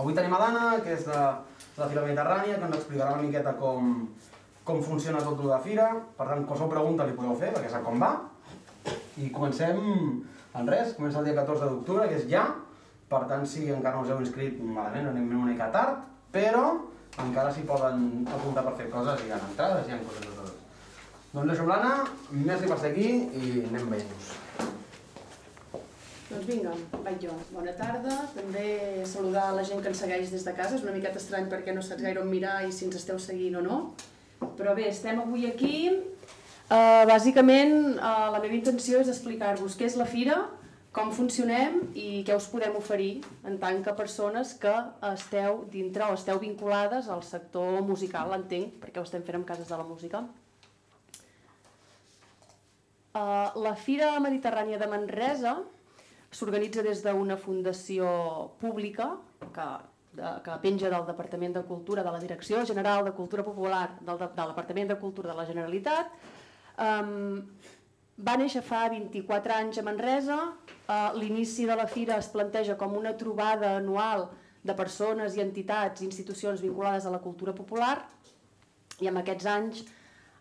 Avui tenim a l'Anna, que és de, la Fira Mediterrània, que ens explicarà una miqueta com, com funciona tot el de Fira. Per tant, qualsevol pregunta li podeu fer, perquè sap com va. I comencem en res, comença el dia 14 d'octubre, que és ja. Per tant, si encara no us heu inscrit, malament, anem una mica tard, però encara s'hi poden apuntar per fer coses, hi ha entrades, hi ha coses de totes. Doncs això, l'Anna, merci per ser aquí i anem veient-nos. Doncs vinga, vaig jo. Bona tarda. També saludar la gent que ens segueix des de casa. És una miqueta estrany perquè no saps gaire on mirar i si ens esteu seguint o no. Però bé, estem avui aquí. Uh, bàsicament, uh, la meva intenció és explicar-vos què és la Fira, com funcionem i què us podem oferir en tant que persones que esteu dintre o esteu vinculades al sector musical, entenc, perquè ho estem fent amb Cases de la Música. Uh, la Fira Mediterrània de Manresa s'organitza des d'una fundació pública que, de, que penja del Departament de Cultura de la Direcció General de Cultura Popular del, del Departament de Cultura de la Generalitat. Um, va néixer fa 24 anys a Manresa. Uh, L'inici de la fira es planteja com una trobada anual de persones i entitats i institucions vinculades a la cultura popular i amb aquests anys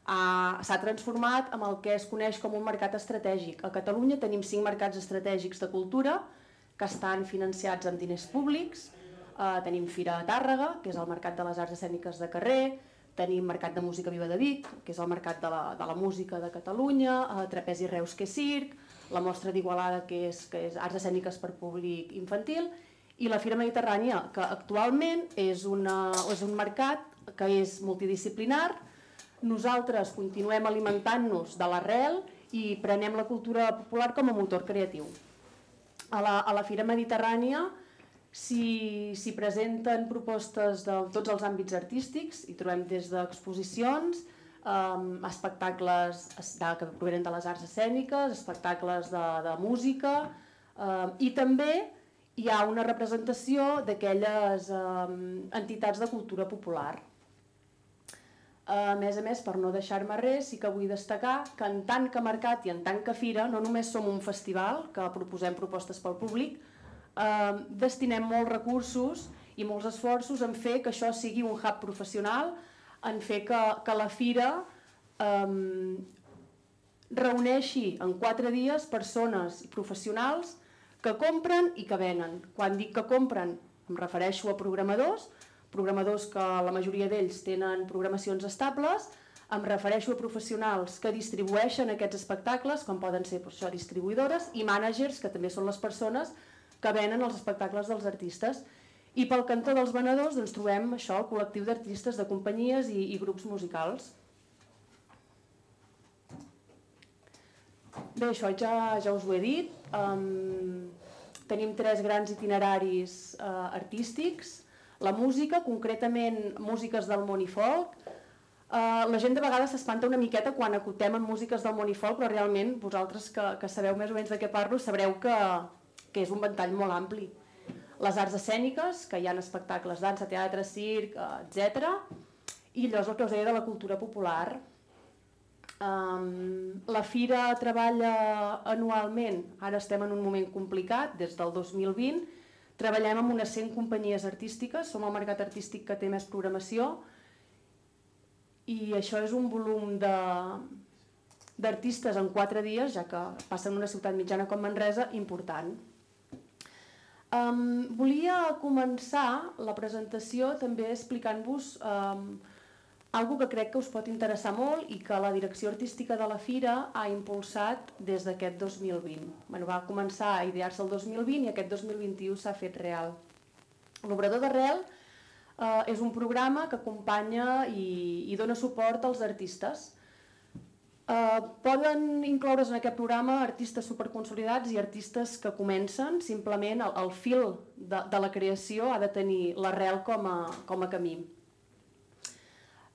s'ha transformat en el que es coneix com un mercat estratègic. A Catalunya tenim cinc mercats estratègics de cultura que estan financiats amb diners públics. Eh, tenim Fira a Tàrrega, que és el mercat de les arts escèniques de carrer, tenim Mercat de Música Viva de Vic, que és el mercat de la, de la música de Catalunya, eh, Trapezi Reus, que és circ, la mostra d'Igualada, que, és, que és arts escèniques per públic infantil, i la Fira Mediterrània, que actualment és, una, és un mercat que és multidisciplinar, nosaltres continuem alimentant-nos de l'arrel i prenem la cultura popular com a motor creatiu. A la, a la Fira Mediterrània s'hi presenten propostes de tots els àmbits artístics, i trobem des d'exposicions, um, espectacles de, que provenen de les arts escèniques, espectacles de, de música, um, i també hi ha una representació d'aquelles um, entitats de cultura popular a més a més, per no deixar-me res, sí que vull destacar que en tant que mercat i en tant que fira, no només som un festival que proposem propostes pel públic, eh, destinem molts recursos i molts esforços en fer que això sigui un hub professional, en fer que, que la fira eh, reuneixi en quatre dies persones professionals que compren i que venen. Quan dic que compren, em refereixo a programadors, programadors que la majoria d'ells tenen programacions estables, em refereixo a professionals que distribueixen aquests espectacles, com poden ser per això, distribuïdores, i mànagers, que també són les persones que venen els espectacles dels artistes. I pel cantó dels venedors doncs, trobem això, el col·lectiu d'artistes de companyies i, i grups musicals. Bé, això ja, ja us ho he dit. Um, tenim tres grans itineraris uh, artístics, la música, concretament músiques del món i folk, eh, la gent de vegades s'espanta una miqueta quan acotem en músiques del món i folk, però realment vosaltres que, que sabeu més o menys de què parlo sabreu que, que és un ventall molt ampli. Les arts escèniques, que hi ha espectacles dansa, teatre, circ, etc. I allò és el que us deia de la cultura popular. Um, la Fira treballa anualment, ara estem en un moment complicat, des del 2020, Treballem amb unes 100 companyies artístiques, som el mercat artístic que té més programació i això és un volum d'artistes en 4 dies, ja que passen una ciutat mitjana com Manresa, important. Um, volia començar la presentació també explicant-vos um, algo que crec que us pot interessar molt i que la direcció artística de la Fira ha impulsat des d'aquest 2020. Bueno, va començar a idear-se el 2020 i aquest 2021 s'ha fet real. L'Obrador d'Arrel eh, és un programa que acompanya i, i dona suport als artistes. Eh, poden incloure's en aquest programa artistes superconsolidats i artistes que comencen, simplement el, el fil de, de la creació ha de tenir l'arrel com, a, com a camí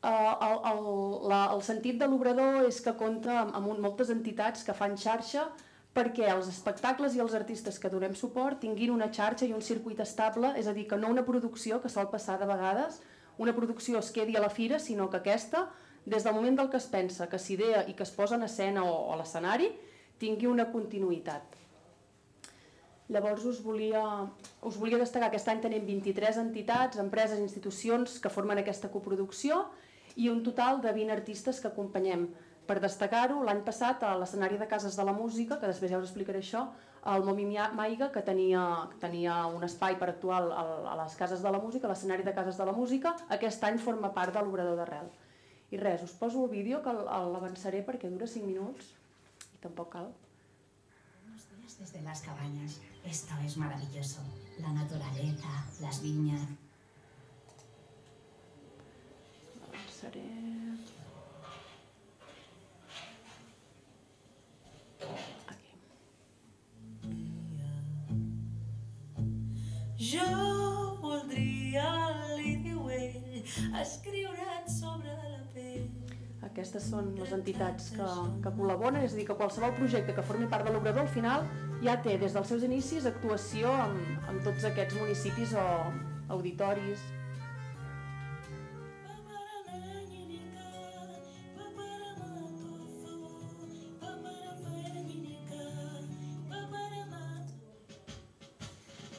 eh, el, el, la, el sentit de l'obrador és que compta amb, amb moltes entitats que fan xarxa perquè els espectacles i els artistes que donem suport tinguin una xarxa i un circuit estable, és a dir, que no una producció que sol passar de vegades, una producció es quedi a la fira, sinó que aquesta, des del moment del que es pensa, que s'idea i que es posa en escena o, a l'escenari, tingui una continuïtat. Llavors us volia, us volia destacar que aquest any tenim 23 entitats, empreses, institucions que formen aquesta coproducció i un total de 20 artistes que acompanyem. Per destacar-ho, l'any passat a l'escenari de Cases de la Música, que després ja us explicaré això, el Momi Maiga, que tenia, tenia un espai per actuar a les Cases de la Música, l'escenari de Cases de la Música, aquest any forma part de l'obrador d'arrel. I res, us poso el vídeo que l'avançaré perquè dura 5 minuts i tampoc cal. Buenos días desde las cabañas. Esto es maravilloso. La naturaleza, las viñas. Són les entitats que, que col·laboren, és a dir, que qualsevol projecte que formi part de l'obrador al final ja té des dels seus inicis actuació amb, amb tots aquests municipis o auditoris.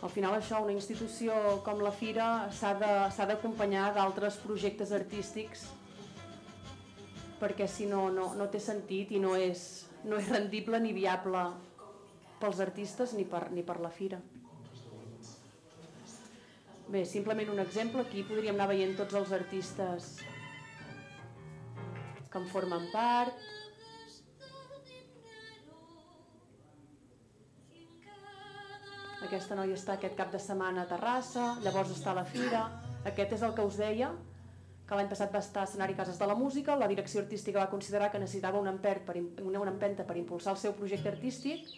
Al final això, una institució com la Fira s'ha d'acompanyar d'altres projectes artístics perquè si no, no, no té sentit i no és, no és rendible ni viable pels artistes ni per, ni per la Fira. Bé, simplement un exemple, aquí podríem anar veient tots els artistes que en formen part, Aquesta noia està aquest cap de setmana a Terrassa, llavors està a la Fira. Aquest és el que us deia, que l'any passat va estar a escenari Cases de la Música, la direcció artística va considerar que necessitava una, empert per, una, una empenta per impulsar el seu projecte artístic.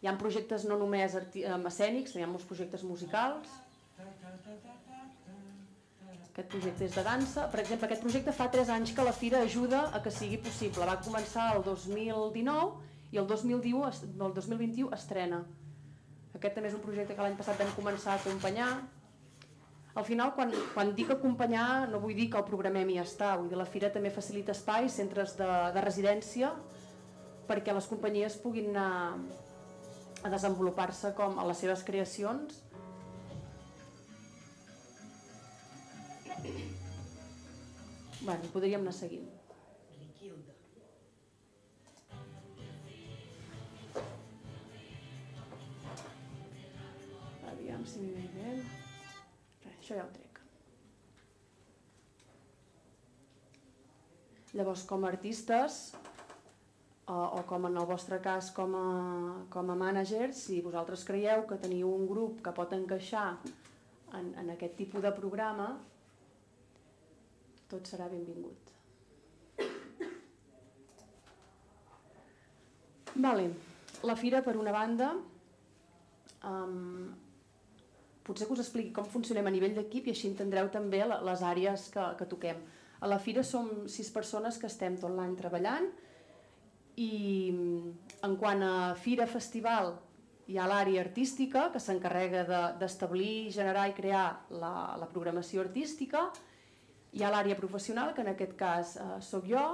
Hi ha projectes no només escènics, hi ha molts projectes musicals. Aquest projecte és de dansa. Per exemple, aquest projecte fa 3 anys que la Fira ajuda a que sigui possible. Va començar el 2019 i el 2021, el 2021 estrena. Aquest també és un projecte que l'any passat vam començar a acompanyar. Al final, quan, quan dic acompanyar, no vull dir que el programem i ja està. Vull dir, la Fira també facilita espais, centres de, de residència, perquè les companyies puguin anar a desenvolupar-se com a les seves creacions. Bueno, podríem anar seguint. Aviam si m'hi. Això ja ho trec. Llavors, com a artistes, o, o com en el vostre cas com a, com a mànager, si vosaltres creieu que teniu un grup que pot encaixar en, en aquest tipus de programa, tot serà benvingut. Vale. La fira, per una banda, um, potser que us expliqui com funcionem a nivell d'equip i així entendreu també les àrees que, que toquem. A la fira som sis persones que estem tot l'any treballant i en quant a fira festival hi ha l'àrea artística que s'encarrega d'establir, de, generar i crear la, la programació artística, hi ha l'àrea professional, que en aquest cas eh, sóc jo,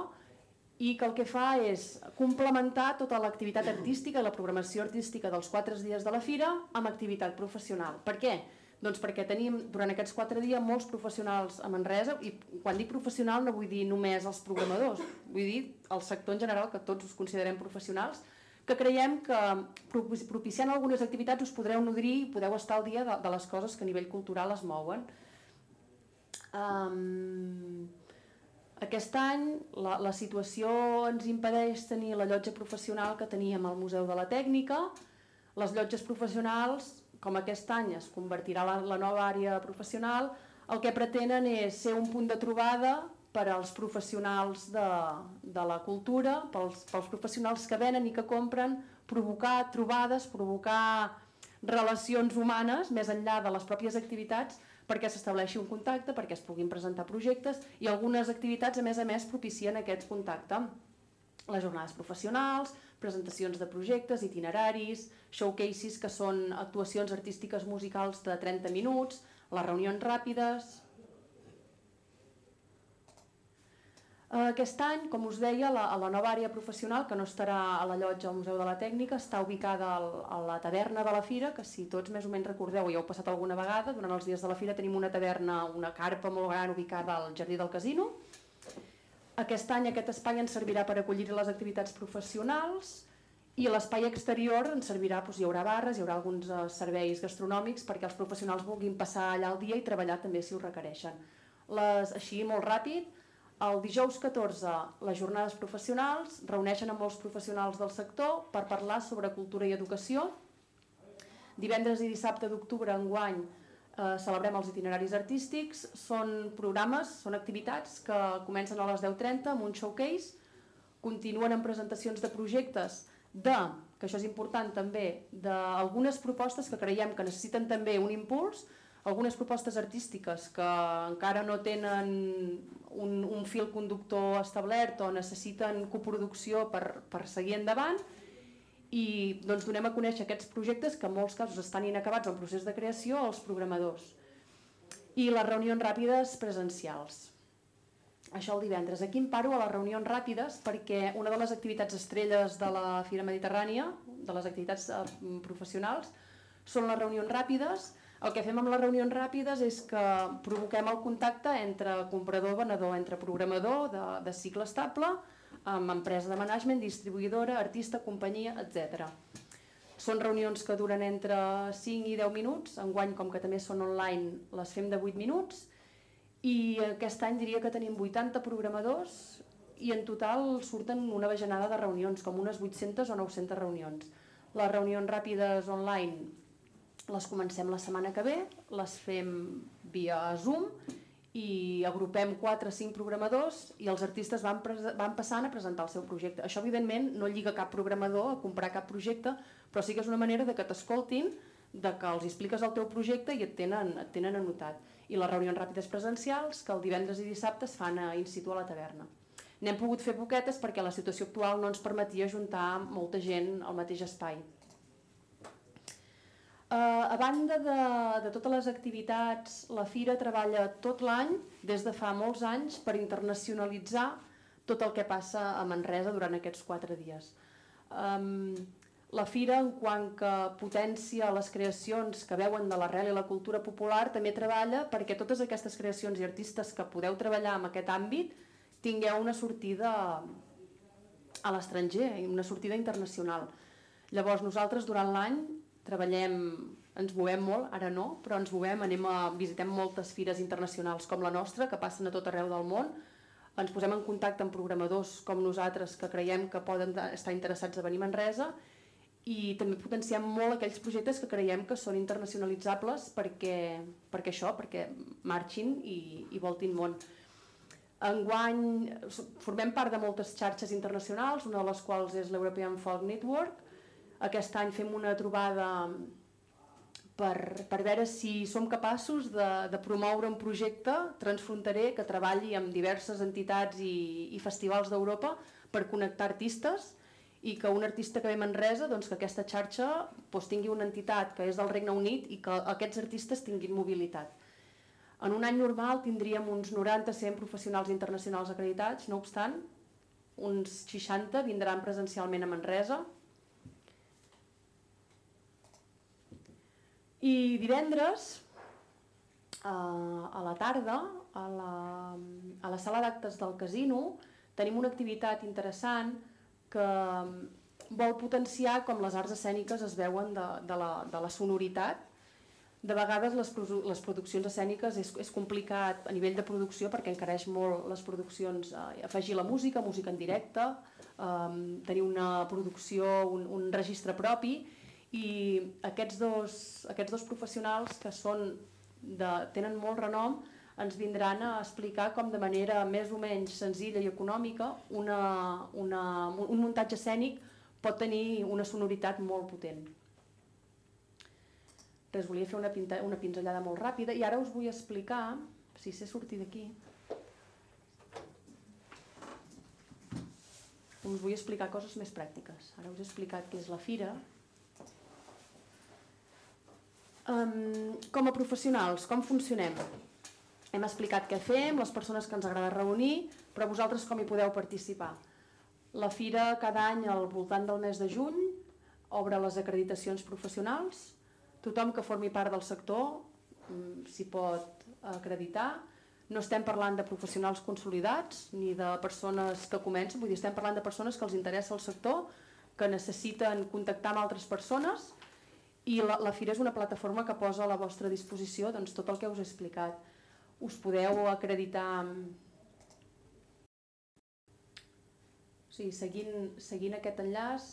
i que el que fa és complementar tota l'activitat artística i la programació artística dels quatre dies de la fira amb activitat professional. Per què? Doncs perquè tenim durant aquests quatre dies molts professionals a Manresa i quan dic professional no vull dir només els programadors, vull dir el sector en general que tots us considerem professionals que creiem que propiciant algunes activitats us podreu nodrir i podeu estar al dia de, de les coses que a nivell cultural es mouen. Um, aquest any la, la situació ens impedeix tenir la llotja professional que teníem al Museu de la Tècnica. Les llotges professionals, com aquest any es convertirà la, la nova àrea professional, el que pretenen és ser un punt de trobada per als professionals de, de la cultura, pels, pels professionals que venen i que compren, provocar trobades, provocar relacions humanes més enllà de les pròpies activitats perquè s'estableixi un contacte, perquè es puguin presentar projectes i algunes activitats, a més a més, propicien aquest contacte. Les jornades professionals, presentacions de projectes, itineraris, showcases, que són actuacions artístiques musicals de 30 minuts, les reunions ràpides... Eh, Aquest any, com us deia, la, la nova àrea professional, que no estarà a la llotja al Museu de la Tècnica, està ubicada al, a la taverna de la Fira, que si tots més o menys recordeu, ja heu passat alguna vegada, durant els dies de la Fira tenim una taverna, una carpa molt gran ubicada al jardí del casino. Aquest any aquest espai ens servirà per acollir les activitats professionals i l'espai exterior ens servirà, doncs, hi haurà barres, hi haurà alguns eh, serveis gastronòmics perquè els professionals vulguin passar allà el dia i treballar també si ho requereixen. Les, així, molt ràpid, el dijous 14, les jornades professionals reuneixen amb molts professionals del sector per parlar sobre cultura i educació. Divendres i dissabte d'octubre enguany eh, celebrem els itineraris artístics. Són programes, són activitats que comencen a les 10.30 amb un showcase, continuen amb presentacions de projectes de, que això és important també, d'algunes propostes que creiem que necessiten també un impuls, algunes propostes artístiques que encara no tenen un, un fil conductor establert o necessiten coproducció per, per seguir endavant i doncs, donem a conèixer aquests projectes que en molts casos estan inacabats en procés de creació als programadors. I les reunions ràpides presencials. Això el divendres. Aquí em paro a les reunions ràpides perquè una de les activitats estrelles de la Fira Mediterrània, de les activitats eh, professionals, són les reunions ràpides. El que fem amb les reunions ràpides és que provoquem el contacte entre comprador-venedor, entre programador de, de cicle estable, amb empresa de management, distribuïdora, artista, companyia, etc. Són reunions que duren entre 5 i 10 minuts, enguany com que també són online les fem de 8 minuts, i aquest any diria que tenim 80 programadors i en total surten una bajanada de reunions, com unes 800 o 900 reunions. Les reunions ràpides online les comencem la setmana que ve, les fem via Zoom i agrupem 4 o 5 programadors i els artistes van, van passant a presentar el seu projecte. Això, evidentment, no lliga cap programador a comprar cap projecte, però sí que és una manera de que t'escoltin, de que els expliques el teu projecte i et tenen, et tenen anotat. I les reunions ràpides presencials, que el divendres i dissabte es fan a in situ a la taverna. N'hem pogut fer poquetes perquè la situació actual no ens permetia juntar molta gent al mateix espai. Uh, a banda de, de totes les activitats, la Fira treballa tot l'any, des de fa molts anys, per internacionalitzar tot el que passa a Manresa durant aquests quatre dies. Um, la Fira, en quant que potència les creacions que veuen de l'arrel i la cultura popular, també treballa perquè totes aquestes creacions i artistes que podeu treballar en aquest àmbit tingueu una sortida a l'estranger, una sortida internacional. Llavors, nosaltres durant l'any treballem, ens movem molt, ara no, però ens movem, anem a, visitem moltes fires internacionals com la nostra, que passen a tot arreu del món, ens posem en contacte amb programadors com nosaltres que creiem que poden estar interessats a venir a Manresa i també potenciem molt aquells projectes que creiem que són internacionalitzables perquè, perquè això, perquè marxin i, i voltin món. Enguany formem part de moltes xarxes internacionals, una de les quals és l'European Folk Network, aquest any fem una trobada per, per veure si som capaços de, de promoure un projecte transfronterer que treballi amb diverses entitats i, i festivals d'Europa per connectar artistes i que un artista que ve a Manresa, doncs que aquesta xarxa doncs, tingui una entitat que és del Regne Unit i que aquests artistes tinguin mobilitat. En un any normal tindríem uns 90-100 professionals internacionals acreditats, no obstant, uns 60 vindran presencialment a Manresa, I divendres, eh, a la tarda, a la, a la sala d'actes del casino, tenim una activitat interessant que vol potenciar com les arts escèniques es veuen de, de, la, de la sonoritat. De vegades les, les produccions escèniques és, és complicat a nivell de producció perquè encareix molt les produccions, eh, afegir la música, música en directe, eh, tenir una producció, un, un registre propi i aquests dos, aquests dos professionals que són de, tenen molt renom ens vindran a explicar com de manera més o menys senzilla i econòmica una, una, un muntatge escènic pot tenir una sonoritat molt potent. Res, volia fer una, pinta, una pinzellada molt ràpida i ara us vull explicar, si sé sortir d'aquí, us vull explicar coses més pràctiques. Ara us he explicat què és la fira, Um, com a professionals, com funcionem? Hem explicat què fem, les persones que ens agrada reunir, però vosaltres com hi podeu participar. La fira cada any al voltant del mes de juny obre les acreditacions professionals. Tothom que formi part del sector mm, s'hi pot acreditar. No estem parlant de professionals consolidats ni de persones que comencen, vull dir, estem parlant de persones que els interessa el sector, que necessiten contactar amb altres persones i la, la Fira és una plataforma que posa a la vostra disposició doncs, tot el que us he explicat. Us podeu acreditar o sigui, seguint, seguint aquest enllaç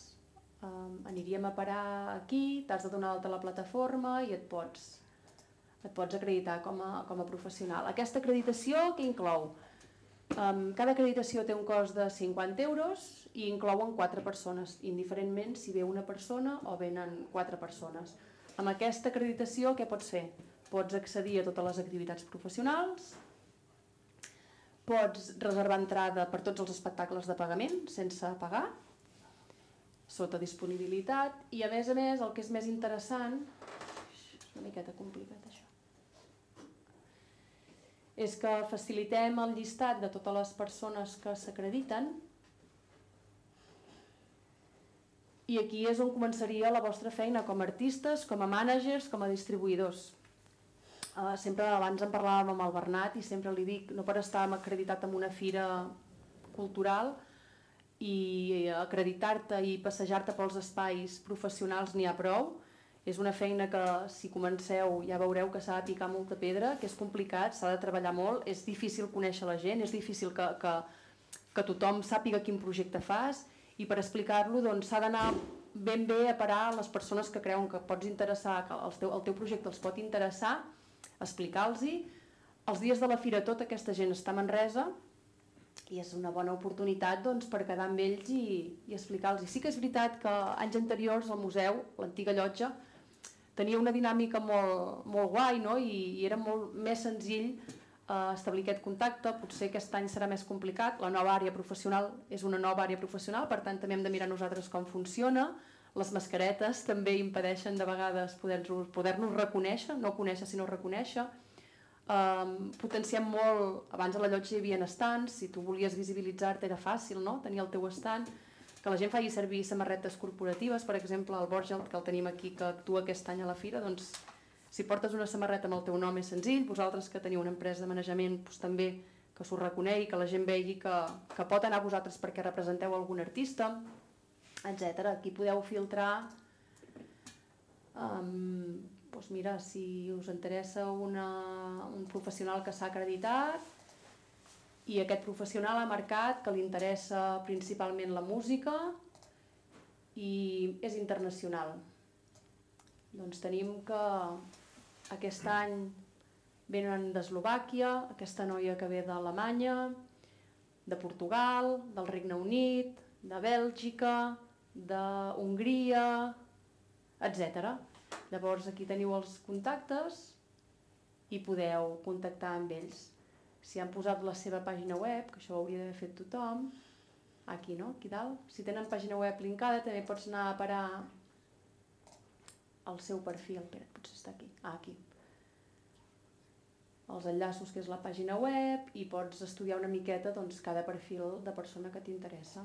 um, aniríem a parar aquí, t'has de donar d'alta la plataforma i et pots, et pots acreditar com a, com a professional. Aquesta acreditació què inclou? Cada acreditació té un cost de 50 euros i inclouen 4 persones, indiferentment si ve una persona o venen 4 persones. Amb aquesta acreditació què pots fer? Pots accedir a totes les activitats professionals, pots reservar entrada per tots els espectacles de pagament sense pagar, sota disponibilitat, i a més a més el que és més interessant, és una miqueta complicat això, és que facilitem el llistat de totes les persones que s'acrediten i aquí és on començaria la vostra feina com a artistes, com a mànagers, com a distribuïdors. Uh, sempre abans en parlàvem amb el Bernat i sempre li dic, no per estar acreditat en una fira cultural i acreditar-te i passejar-te pels espais professionals n'hi ha prou, és una feina que si comenceu ja veureu que s'ha de picar molta pedra, que és complicat, s'ha de treballar molt, és difícil conèixer la gent, és difícil que, que, que tothom sàpiga quin projecte fas i per explicar-lo doncs, s'ha d'anar ben bé a parar les persones que creuen que pots interessar, que el teu, el teu projecte els pot interessar, explicar-los-hi. Els dies de la fira tota aquesta gent està a Manresa i és una bona oportunitat doncs, per quedar amb ells i, i explicar-los. Sí que és veritat que anys anteriors al museu, l'antiga llotja, tenia una dinàmica molt, molt guai no? I, i era molt més senzill eh, establir aquest contacte, potser aquest any serà més complicat, la nova àrea professional és una nova àrea professional, per tant també hem de mirar nosaltres com funciona, les mascaretes també impedeixen de vegades poder-nos poder, reconèixer, no conèixer sinó reconèixer, um, potenciem molt, abans a la llotja hi havia estants, si tu volies visibilitzar-te era fàcil, no? tenir el teu estant, que la gent faci servir samarretes corporatives, per exemple, el Borgel, que el tenim aquí, que actua aquest any a la fira, doncs si portes una samarreta amb el teu nom és senzill, vosaltres que teniu una empresa de manejament doncs, també que s'ho reconegui, que la gent vegi que, que pot anar a vosaltres perquè representeu algun artista, etc. Aquí podeu filtrar um, doncs mira, si us interessa una, un professional que s'ha acreditat, i aquest professional ha marcat que li interessa principalment la música i és internacional. Doncs tenim que aquest any venen d'Eslovàquia, aquesta noia que ve d'Alemanya, de Portugal, del Regne Unit, de Bèlgica, d'Hongria, etc. Llavors aquí teniu els contactes i podeu contactar amb ells si han posat la seva pàgina web, que això ho hauria d'haver fet tothom, aquí, no? Aquí dalt. Si tenen pàgina web linkada, també pots anar a parar el seu perfil. Espera, potser està aquí. Ah, aquí. Els enllaços, que és la pàgina web, i pots estudiar una miqueta doncs, cada perfil de persona que t'interessa.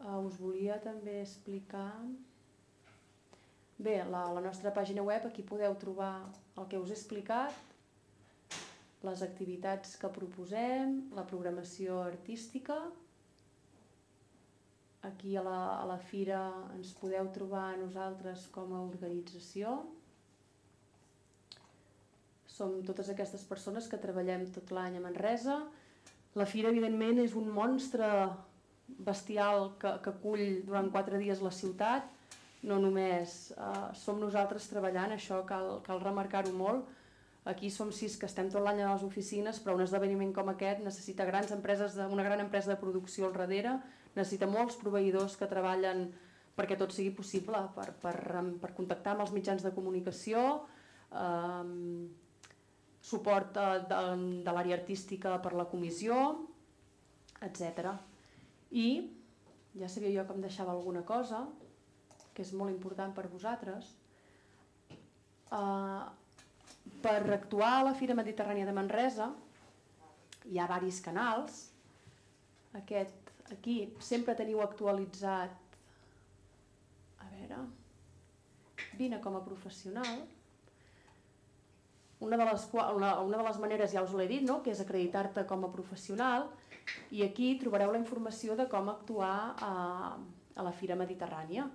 Uh, us volia també explicar... Bé, la, la nostra pàgina web, aquí podeu trobar el que us he explicat, les activitats que proposem, la programació artística. Aquí a la, a la fira ens podeu trobar nosaltres com a organització. Som totes aquestes persones que treballem tot l'any a Manresa. La fira, evidentment, és un monstre bestial que, que cull durant quatre dies la ciutat. No només eh, som nosaltres treballant, això cal, cal remarcar-ho molt, Aquí som sis que estem tot l'any a les oficines, però un esdeveniment com aquest necessita grans empreses, de, una gran empresa de producció al darrere, necessita molts proveïdors que treballen perquè tot sigui possible, per, per, per contactar amb els mitjans de comunicació, eh, suport de, de, de l'àrea artística per la comissió, etc. I ja sabia jo que em deixava alguna cosa, que és molt important per vosaltres, eh, per actuar a la Fira Mediterrània de Manresa hi ha varis canals. Aquest aquí sempre teniu actualitzat a veure vine com a professional una de les, una, una de les maneres ja us l'he dit, no? que és acreditar-te com a professional i aquí trobareu la informació de com actuar a, a la Fira Mediterrània.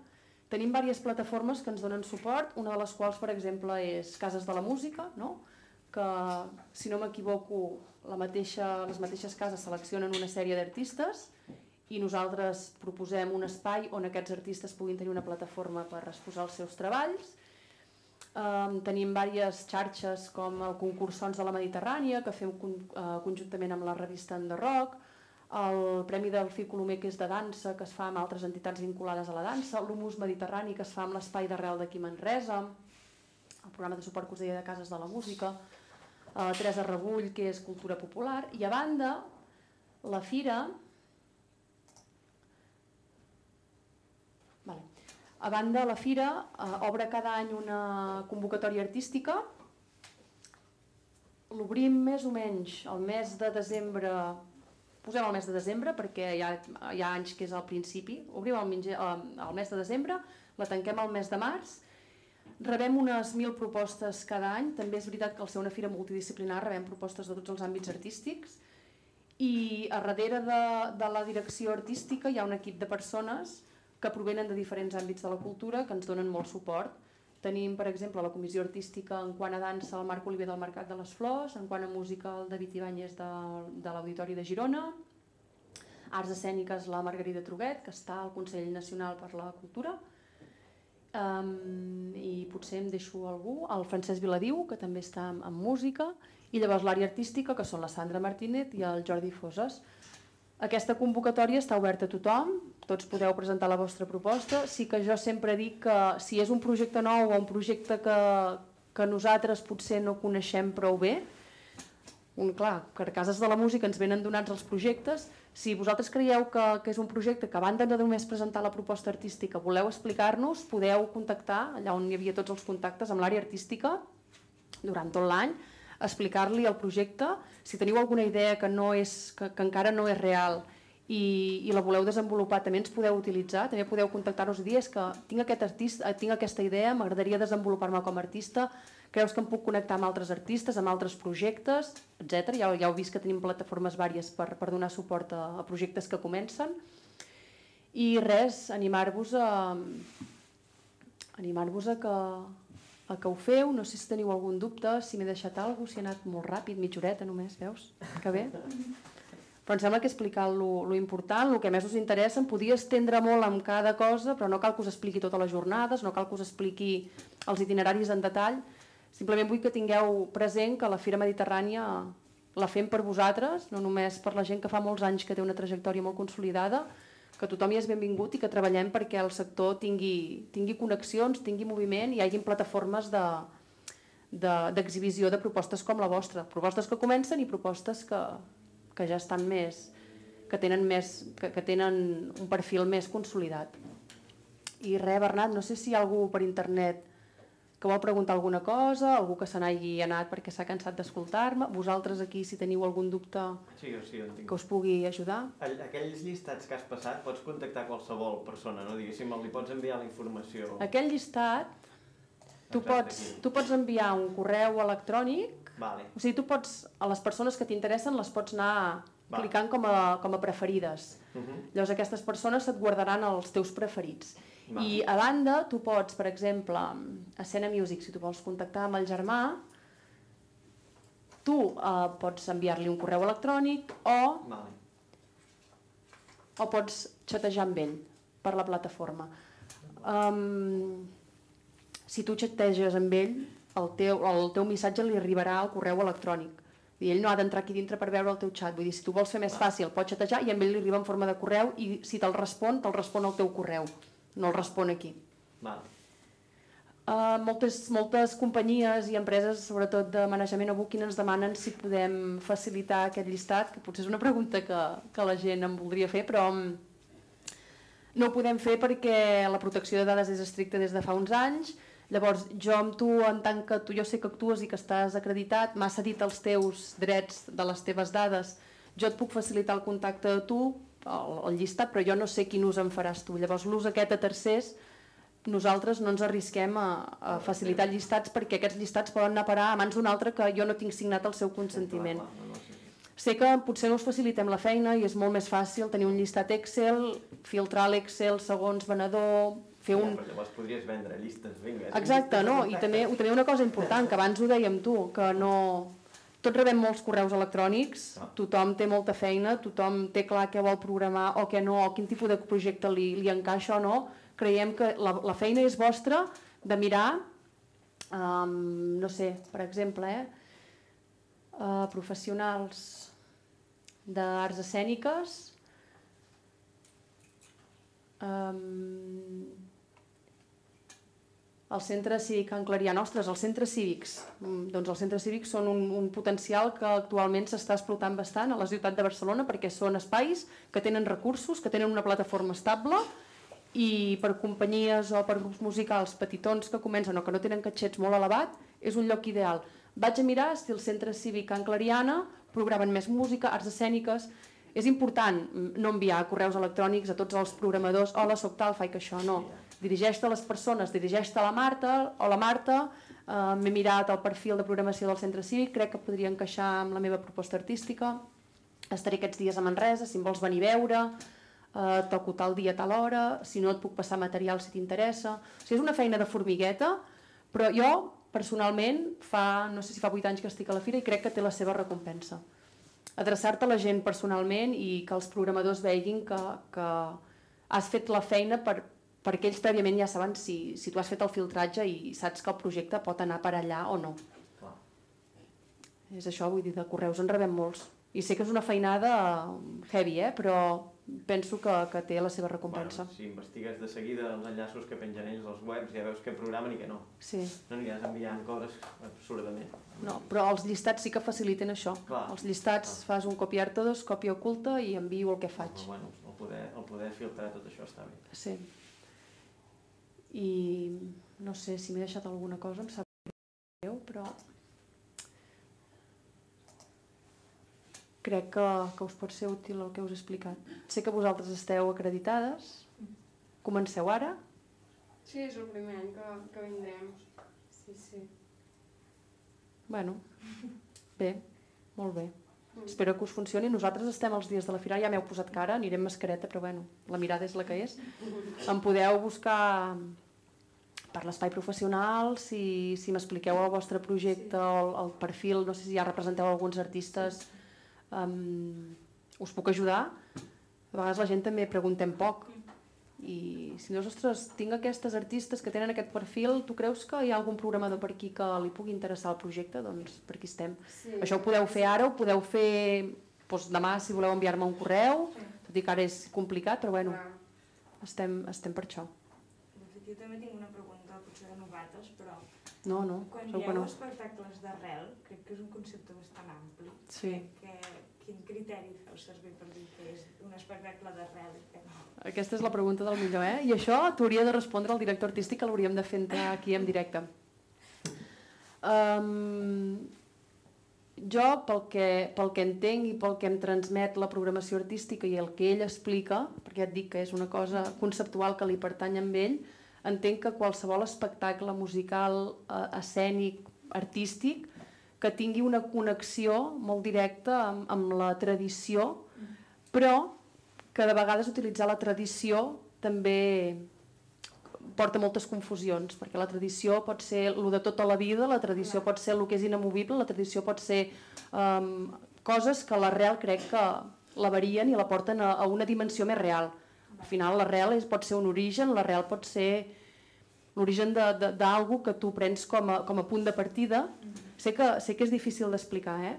Tenim diverses plataformes que ens donen suport, una de les quals, per exemple, és Cases de la Música, no? que, si no m'equivoco, la mateixa, les mateixes cases seleccionen una sèrie d'artistes i nosaltres proposem un espai on aquests artistes puguin tenir una plataforma per exposar els seus treballs. Um, tenim diverses xarxes com el concurs Sons de la Mediterrània, que fem con, uh, conjuntament amb la revista Rock, el Premi del Colomer, que és de dansa, que es fa amb altres entitats vinculades a la dansa, l'Humus Mediterrani, que es fa amb l'Espai d'Arrel d'aquí Manresa, el programa de suport que us deia de Cases de la Música, uh, Teresa Rebull, que és Cultura Popular, i a banda, la Fira, A banda, la Fira eh, obre cada any una convocatòria artística. L'obrim més o menys el mes de desembre, posem el mes de desembre perquè hi ha, hi ha anys que és al principi, obrim el, minge, el, el mes de desembre, la tanquem el mes de març, rebem unes mil propostes cada any, també és veritat que al ser una fira multidisciplinar rebem propostes de tots els àmbits artístics. I a darrere de, de la direcció artística hi ha un equip de persones que provenen de diferents àmbits de la cultura que ens donen molt suport. Tenim, per exemple, la comissió artística en quant a dansa el Marc Oliver del Mercat de les Flors, en quant a música el David Ibáñez de, de l'Auditori de Girona, arts escèniques la Margarida Truguet, que està al Consell Nacional per la Cultura, um, i potser em deixo algú, el Francesc Viladiu, que també està en, en música, i llavors l'àrea artística, que són la Sandra Martínez i el Jordi Foses. Aquesta convocatòria està oberta a tothom, tots podeu presentar la vostra proposta. Sí que jo sempre dic que si és un projecte nou o un projecte que, que nosaltres potser no coneixem prou bé, un, clar, a Cases de la Música ens venen donats els projectes, si vosaltres creieu que, que és un projecte que a banda de només presentar la proposta artística voleu explicar-nos, podeu contactar, allà on hi havia tots els contactes, amb l'àrea artística, durant tot l'any, explicar-li el projecte, si teniu alguna idea que, no és, que, que encara no és real i, i la voleu desenvolupar, també ens podeu utilitzar, també podeu contactar-nos i dir que tinc, aquest artista, tinc aquesta idea, m'agradaria desenvolupar-me com a artista, creus que em puc connectar amb altres artistes, amb altres projectes, etc. Ja, ja heu vist que tenim plataformes vàries per, per donar suport a, a projectes que comencen. I res, animar-vos a, animar-vos a que, el que ho feu, no sé si teniu algun dubte, si m'he deixat alguna cosa, si he anat molt ràpid, mitja horeta només, veus? Que bé. Però em sembla que he explicat lo, lo important, el que més us interessa, em podia estendre molt amb cada cosa, però no cal que us expliqui totes les jornades, no cal que us expliqui els itineraris en detall, simplement vull que tingueu present que la Fira Mediterrània la fem per vosaltres, no només per la gent que fa molts anys que té una trajectòria molt consolidada, que tothom hi és benvingut i que treballem perquè el sector tingui, tingui connexions, tingui moviment i hi hagin plataformes d'exhibició de, de, de propostes com la vostra. Propostes que comencen i propostes que, que ja estan més, que tenen, més, que, que tenen un perfil més consolidat. I res, Bernat, no sé si hi ha algú per internet que vol preguntar alguna cosa, algú que se n'hagi anat perquè s'ha cansat d'escoltar-me, vosaltres aquí si teniu algun dubte sí, sí, que us pugui ajudar. Aquells llistats que has passat pots contactar qualsevol persona, no? Diguéssim, li pots enviar la informació. Aquell llistat tu pots, tu pots enviar un correu electrònic, vale. o sigui, tu pots, a les persones que t'interessen les pots anar vale. clicant com a, com a preferides. Uh -huh. Llavors aquestes persones et guardaran els teus preferits. Val. I a banda, tu pots, per exemple, a Sena Music, si tu vols contactar amb el germà, tu uh, pots enviar-li un correu electrònic o, vale. o pots xatejar amb ell per la plataforma. Um, si tu xateges amb ell, el teu, el teu missatge li arribarà al correu electrònic. I ell no ha d'entrar aquí dintre per veure el teu xat. Vull dir, si tu vols fer més fàcil, pots xatejar i amb ell li arriba en forma de correu i si te'l respon, te'l respon al teu correu no el respon aquí. Val. Uh, moltes, moltes companyies i empreses, sobretot de manejament o booking, ens demanen si podem facilitar aquest llistat, que potser és una pregunta que, que la gent em voldria fer, però mm, no ho podem fer perquè la protecció de dades és estricta des de fa uns anys, Llavors, jo amb tu, en tant que tu jo sé que actues i que estàs acreditat, m'has cedit els teus drets de les teves dades, jo et puc facilitar el contacte de tu, el, el llistat, però jo no sé quin ús en faràs tu. Llavors, l'ús aquest a tercers, nosaltres no ens arrisquem a, a facilitar llistats perquè aquests llistats poden anar a parar a mans d'un altre que jo no tinc signat el seu consentiment. Sé que potser no us facilitem la feina i és molt més fàcil tenir un llistat Excel, filtrar l'Excel segons venedor, fer Ja, un... però llavors podries vendre llistes, vinga. Exacte, no? I també, també una cosa important, que abans ho dèiem tu, que no... Tots rebem molts correus electrònics, Ah. tothom té molta feina, tothom té clar què vol programar o què no, o quin tipus de projecte li, li encaixa o no. Creiem que la, la feina és vostra de mirar, um, no sé, per exemple, eh, uh, professionals d'arts escèniques, um, el centre cívic Can Clarià, ostres, els centres cívics. Mm, Doncs els centres cívics són un, un potencial que actualment s'està explotant bastant a la ciutat de Barcelona perquè són espais que tenen recursos, que tenen una plataforma estable i per companyies o per grups musicals petitons que comencen o que no tenen catxets molt elevat, és un lloc ideal. Vaig a mirar si el centre cívic Can Clariana programen més música, arts escèniques... És important mm, no enviar correus electrònics a tots els programadors hola, soc tal, faig això, no. Dirigeix-te a les persones, dirigeix-te a la Marta, o la Marta, eh, m'he mirat el perfil de programació del centre cívic, crec que podria encaixar amb la meva proposta artística, estaré aquests dies a Manresa, si em vols venir a veure, eh, toco tal dia, tal hora, si no et puc passar material si t'interessa. O sigui, és una feina de formigueta, però jo, personalment, fa, no sé si fa 8 anys que estic a la fira i crec que té la seva recompensa. Adreçar-te a la gent personalment i que els programadors veguin que, que has fet la feina per, perquè ells prèviament ja saben si, si tu has fet el filtratge i saps que el projecte pot anar per allà o no. Clar. És això, vull dir, de correus en rebem molts. I sé que és una feinada heavy, eh? però penso que, que té la seva recompensa. Bueno, si investigues de seguida els enllaços que pengen ells als webs, ja veus què programen i què no. Sí, No aniràs enviant coses absurdament. no, però els llistats sí que faciliten això. Clar. Els llistats fas un copiar todos, còpia oculta i envio el que faig. Però, bueno, el poder, el poder filtrar tot això està bé. Sí. I no sé si m'he deixat alguna cosa, em sap greu, però crec que, que us pot ser útil el que us he explicat. Sé que vosaltres esteu acreditades, comenceu ara, Sí, és el primer any que, que vindrem. Sí, sí. bueno, bé, molt bé. Espero que us funcioni. Nosaltres estem els dies de la fira, ja m'heu posat cara, anirem mascareta, però bueno, la mirada és la que és. Em podeu buscar per l'espai professional, si, si m'expliqueu el vostre projecte, el, el perfil, no sé si ja representeu alguns artistes, um, us puc ajudar. A vegades la gent també preguntem poc. I si dius, ostres, tinc aquestes artistes que tenen aquest perfil, tu creus que hi ha algun programador per aquí que li pugui interessar el projecte? Doncs per aquí estem. sí. Això ho podeu fer ara, ho podeu fer doncs, demà si voleu enviar-me un correu, tot i que ara és complicat, però bueno, Clar. estem, estem per això. Jo també tinc una pregunta, potser de novates, però No, no, quan que dieu no. espectacles d'arrel, crec que és un concepte bastant ampli. Sí. Que, quin criteri feu servir per dir que és un espectacle d'arrel i que no? Aquesta és la pregunta del millor, eh? I això t'hauria de respondre el director artístic, que l'hauríem de fer entrar aquí en directe. Um, jo, pel que, pel que entenc i pel que em transmet la programació artística i el que ell explica, perquè ja et dic que és una cosa conceptual que li pertany a ell, entenc que qualsevol espectacle musical, eh, escènic, artístic, que tingui una connexió molt directa amb, amb la tradició, però que de vegades utilitzar la tradició també porta moltes confusions, perquè la tradició pot ser el de tota la vida, la tradició pot ser el que és inamovible, la tradició pot ser um, coses que l'arrel crec que la varien i la porten a, a una dimensió més real. Al final l'arrel pot ser un origen, l'arrel pot ser l'origen d'algú que tu prens com a, com a punt de partida. Sé que, sé que és difícil d'explicar, eh?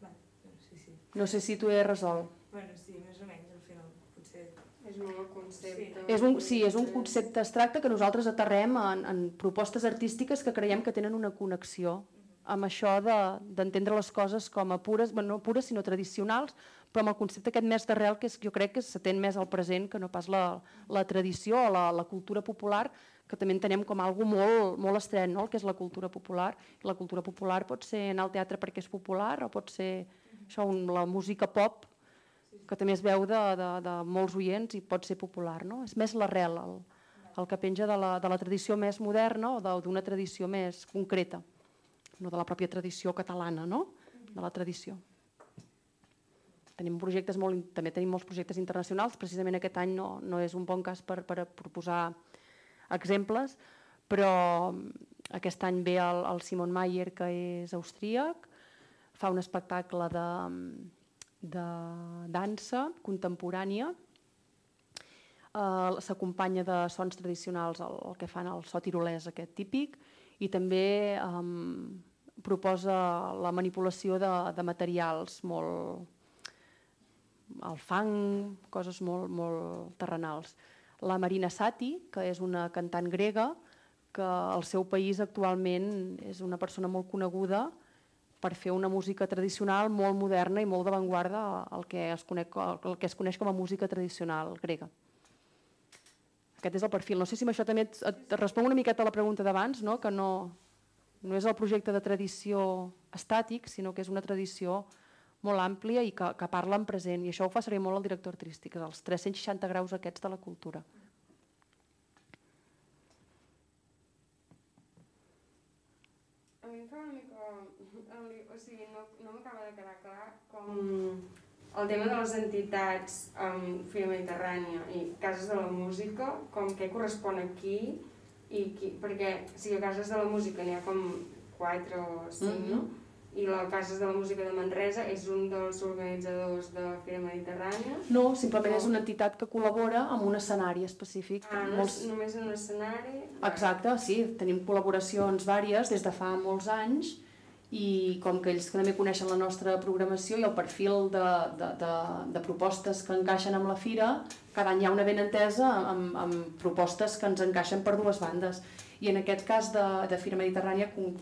Bueno, sí, sí. No sé si t'ho he resolt. Bueno, sí, més o menys, al final, potser... És el concepte. És un, sí, és un concepte abstracte que nosaltres aterrem en, en propostes artístiques que creiem que tenen una connexió amb això de- d'entendre les coses com a pures, bueno, no pures sinó tradicionals, però amb el concepte aquest més d'arrel que és, jo crec que s'atén més al present que no pas la, la tradició o la, la cultura popular que també entenem com algo molt, molt estret, no? el que és la cultura popular. La cultura popular pot ser anar al teatre perquè és popular o pot ser això, un, la música pop, que també es veu de, de, de molts oients i pot ser popular. No? És més l'arrel, el, el que penja de la, de la tradició més moderna o d'una tradició més concreta, no de la pròpia tradició catalana, no? de la tradició. Tenim projectes molt, també tenim molts projectes internacionals, precisament aquest any no, no és un bon cas per, per proposar exemples, però mm, aquest any ve el, el Simon Mayer, que és austríac, fa un espectacle de, de dansa contemporània, eh, s'acompanya de sons tradicionals, el, el que fan el so tirolès aquest típic, i també eh, proposa la manipulació de, de materials molt, el fang, coses molt, molt terrenals. La Marina Sati, que és una cantant grega, que al seu país actualment és una persona molt coneguda per fer una música tradicional molt moderna i molt d'avantguarda el, que es conec, el que es coneix com a música tradicional grega. Aquest és el perfil. No sé si amb això també et, et responc una miqueta a la pregunta d'abans, no? que no, no és el projecte de tradició estàtic, sinó que és una tradició molt àmplia i que, que parla en present. I això ho fa servir molt el director artístic, els 360 graus aquests de la cultura. A mi em fa una mica... O sigui, no, no m'acaba de quedar clar com el tema de les entitats um, Fira Mediterrània i Cases de la Música, com què correspon aquí i qui, perquè o sigui, a Cases de la Música n'hi ha com quatre o cinc, Mhm. no? I la Cases de la Música de Manresa és un dels organitzadors de Fira Mediterrània. No, simplement és una entitat que col·labora amb un escenari específic. Ah, no Molts- és només en un escenari? Exacte, sí, tenim col·laboracions vàries des de fa molts anys i com que ells també coneixen la nostra programació i el perfil de, de, de, de propostes que encaixen amb la fira, cada any hi ha una ben entesa amb, amb propostes que ens encaixen per dues bandes. I en aquest cas de, de Fira Mediterrània, com-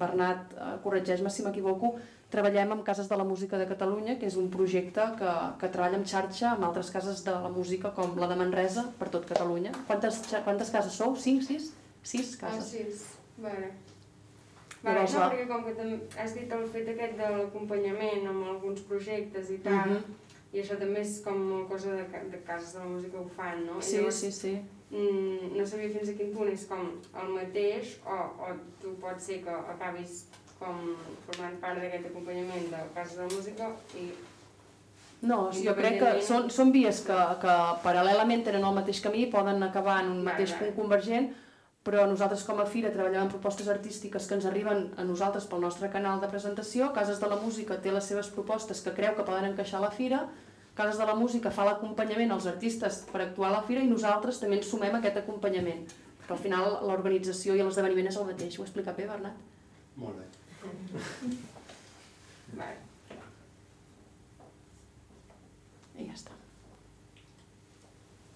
Bernat, eh, corregeix-me si m'equivoco, treballem amb Cases de la Música de Catalunya, que és un projecte que, que treballa en xarxa amb altres cases de la música, com la de Manresa, per tot Catalunya. Quantes, quantes cases sou? Cinc, sis? Sis Ah, cases. sí, vale. Vale, Llavors, no, va. perquè com que has dit el fet aquest de l'acompanyament amb alguns projectes i tal, Mhm. i això també és com una cosa de, de cases de la música ho fan, no? I Sí, Llavors, sí, sí. Mm, no sabia fins a quin punt és com el mateix o, o tu pot ser que acabis com formant part d'aquest acompanyament de cases de la música i No, jo crec que són, són vies que, que paral·lelament tenen el mateix camí, poden acabar en un mateix punt convergent, però nosaltres com a Fira treballem en propostes artístiques que ens arriben a nosaltres pel nostre canal de presentació, Cases de la Música té les seves propostes que creu que poden encaixar a la Fira, Cases de la Música fa l'acompanyament als artistes per actuar a la Fira i nosaltres també ens sumem a aquest acompanyament, perquè al final l'organització i l'esdeveniment és el mateix. Ho he explicat bé, Bernat? Molt bé. vale. I ja està.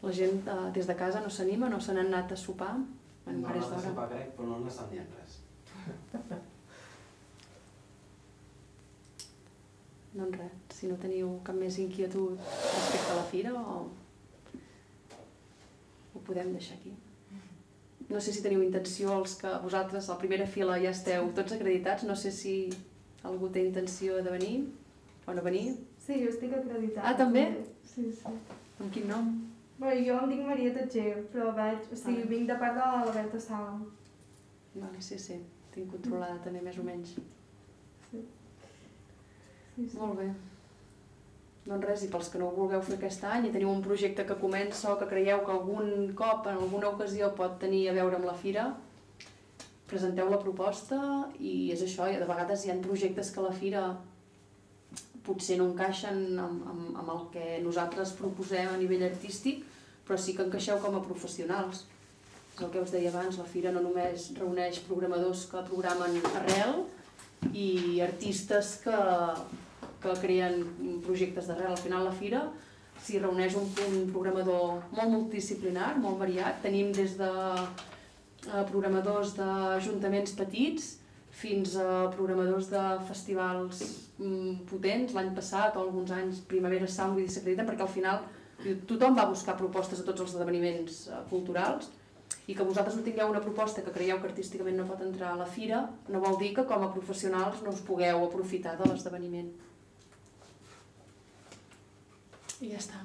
La gent eh, des de casa no s'anima, no se n'han anat a sopar. No n'has de d'hora. sopar, crec, però no n'estan dient res. Doncs res, si no teniu cap més inquietud respecte a la fira o ho podem deixar aquí. No sé si teniu intenció, els que vosaltres a la primera fila ja esteu tots acreditats, no sé si algú té intenció de venir o no venir. Sí, jo estic acreditada. Ah, també? Sí, sí. Amb quin nom? Bueno, jo em dic Maria Tatger, però veig, o sigui, Ah. vinc de part de la Berta Sala. Vale, sí, sí, tinc controlada també més o menys. Sí. Sí, sí. Molt bé. Doncs res, i pels que no ho vulgueu fer aquest any i teniu un projecte que comença o que creieu que algun cop, en alguna ocasió, pot tenir a veure amb la fira, presenteu la proposta i és això, i de vegades hi ha projectes que la fira potser no encaixen amb, amb, amb el que nosaltres proposem a nivell artístic, però sí que encaixeu com a professionals. És el que us deia abans, la fira no només reuneix programadors que programen arrel i artistes que, que creen projectes d'arrel. Al final la fira s'hi reuneix un, un programador molt multidisciplinar, molt variat. Tenim des de eh, programadors d'ajuntaments petits fins a programadors de festivals mm, potents, l'any passat o alguns anys Primavera Sound, vull dir, perquè al final tothom va buscar propostes a tots els esdeveniments eh, culturals i que vosaltres no tingueu una proposta que creieu que artísticament no pot entrar a la fira, no vol dir que com a professionals no us pugueu aprofitar de l'esdeveniment. I ja està.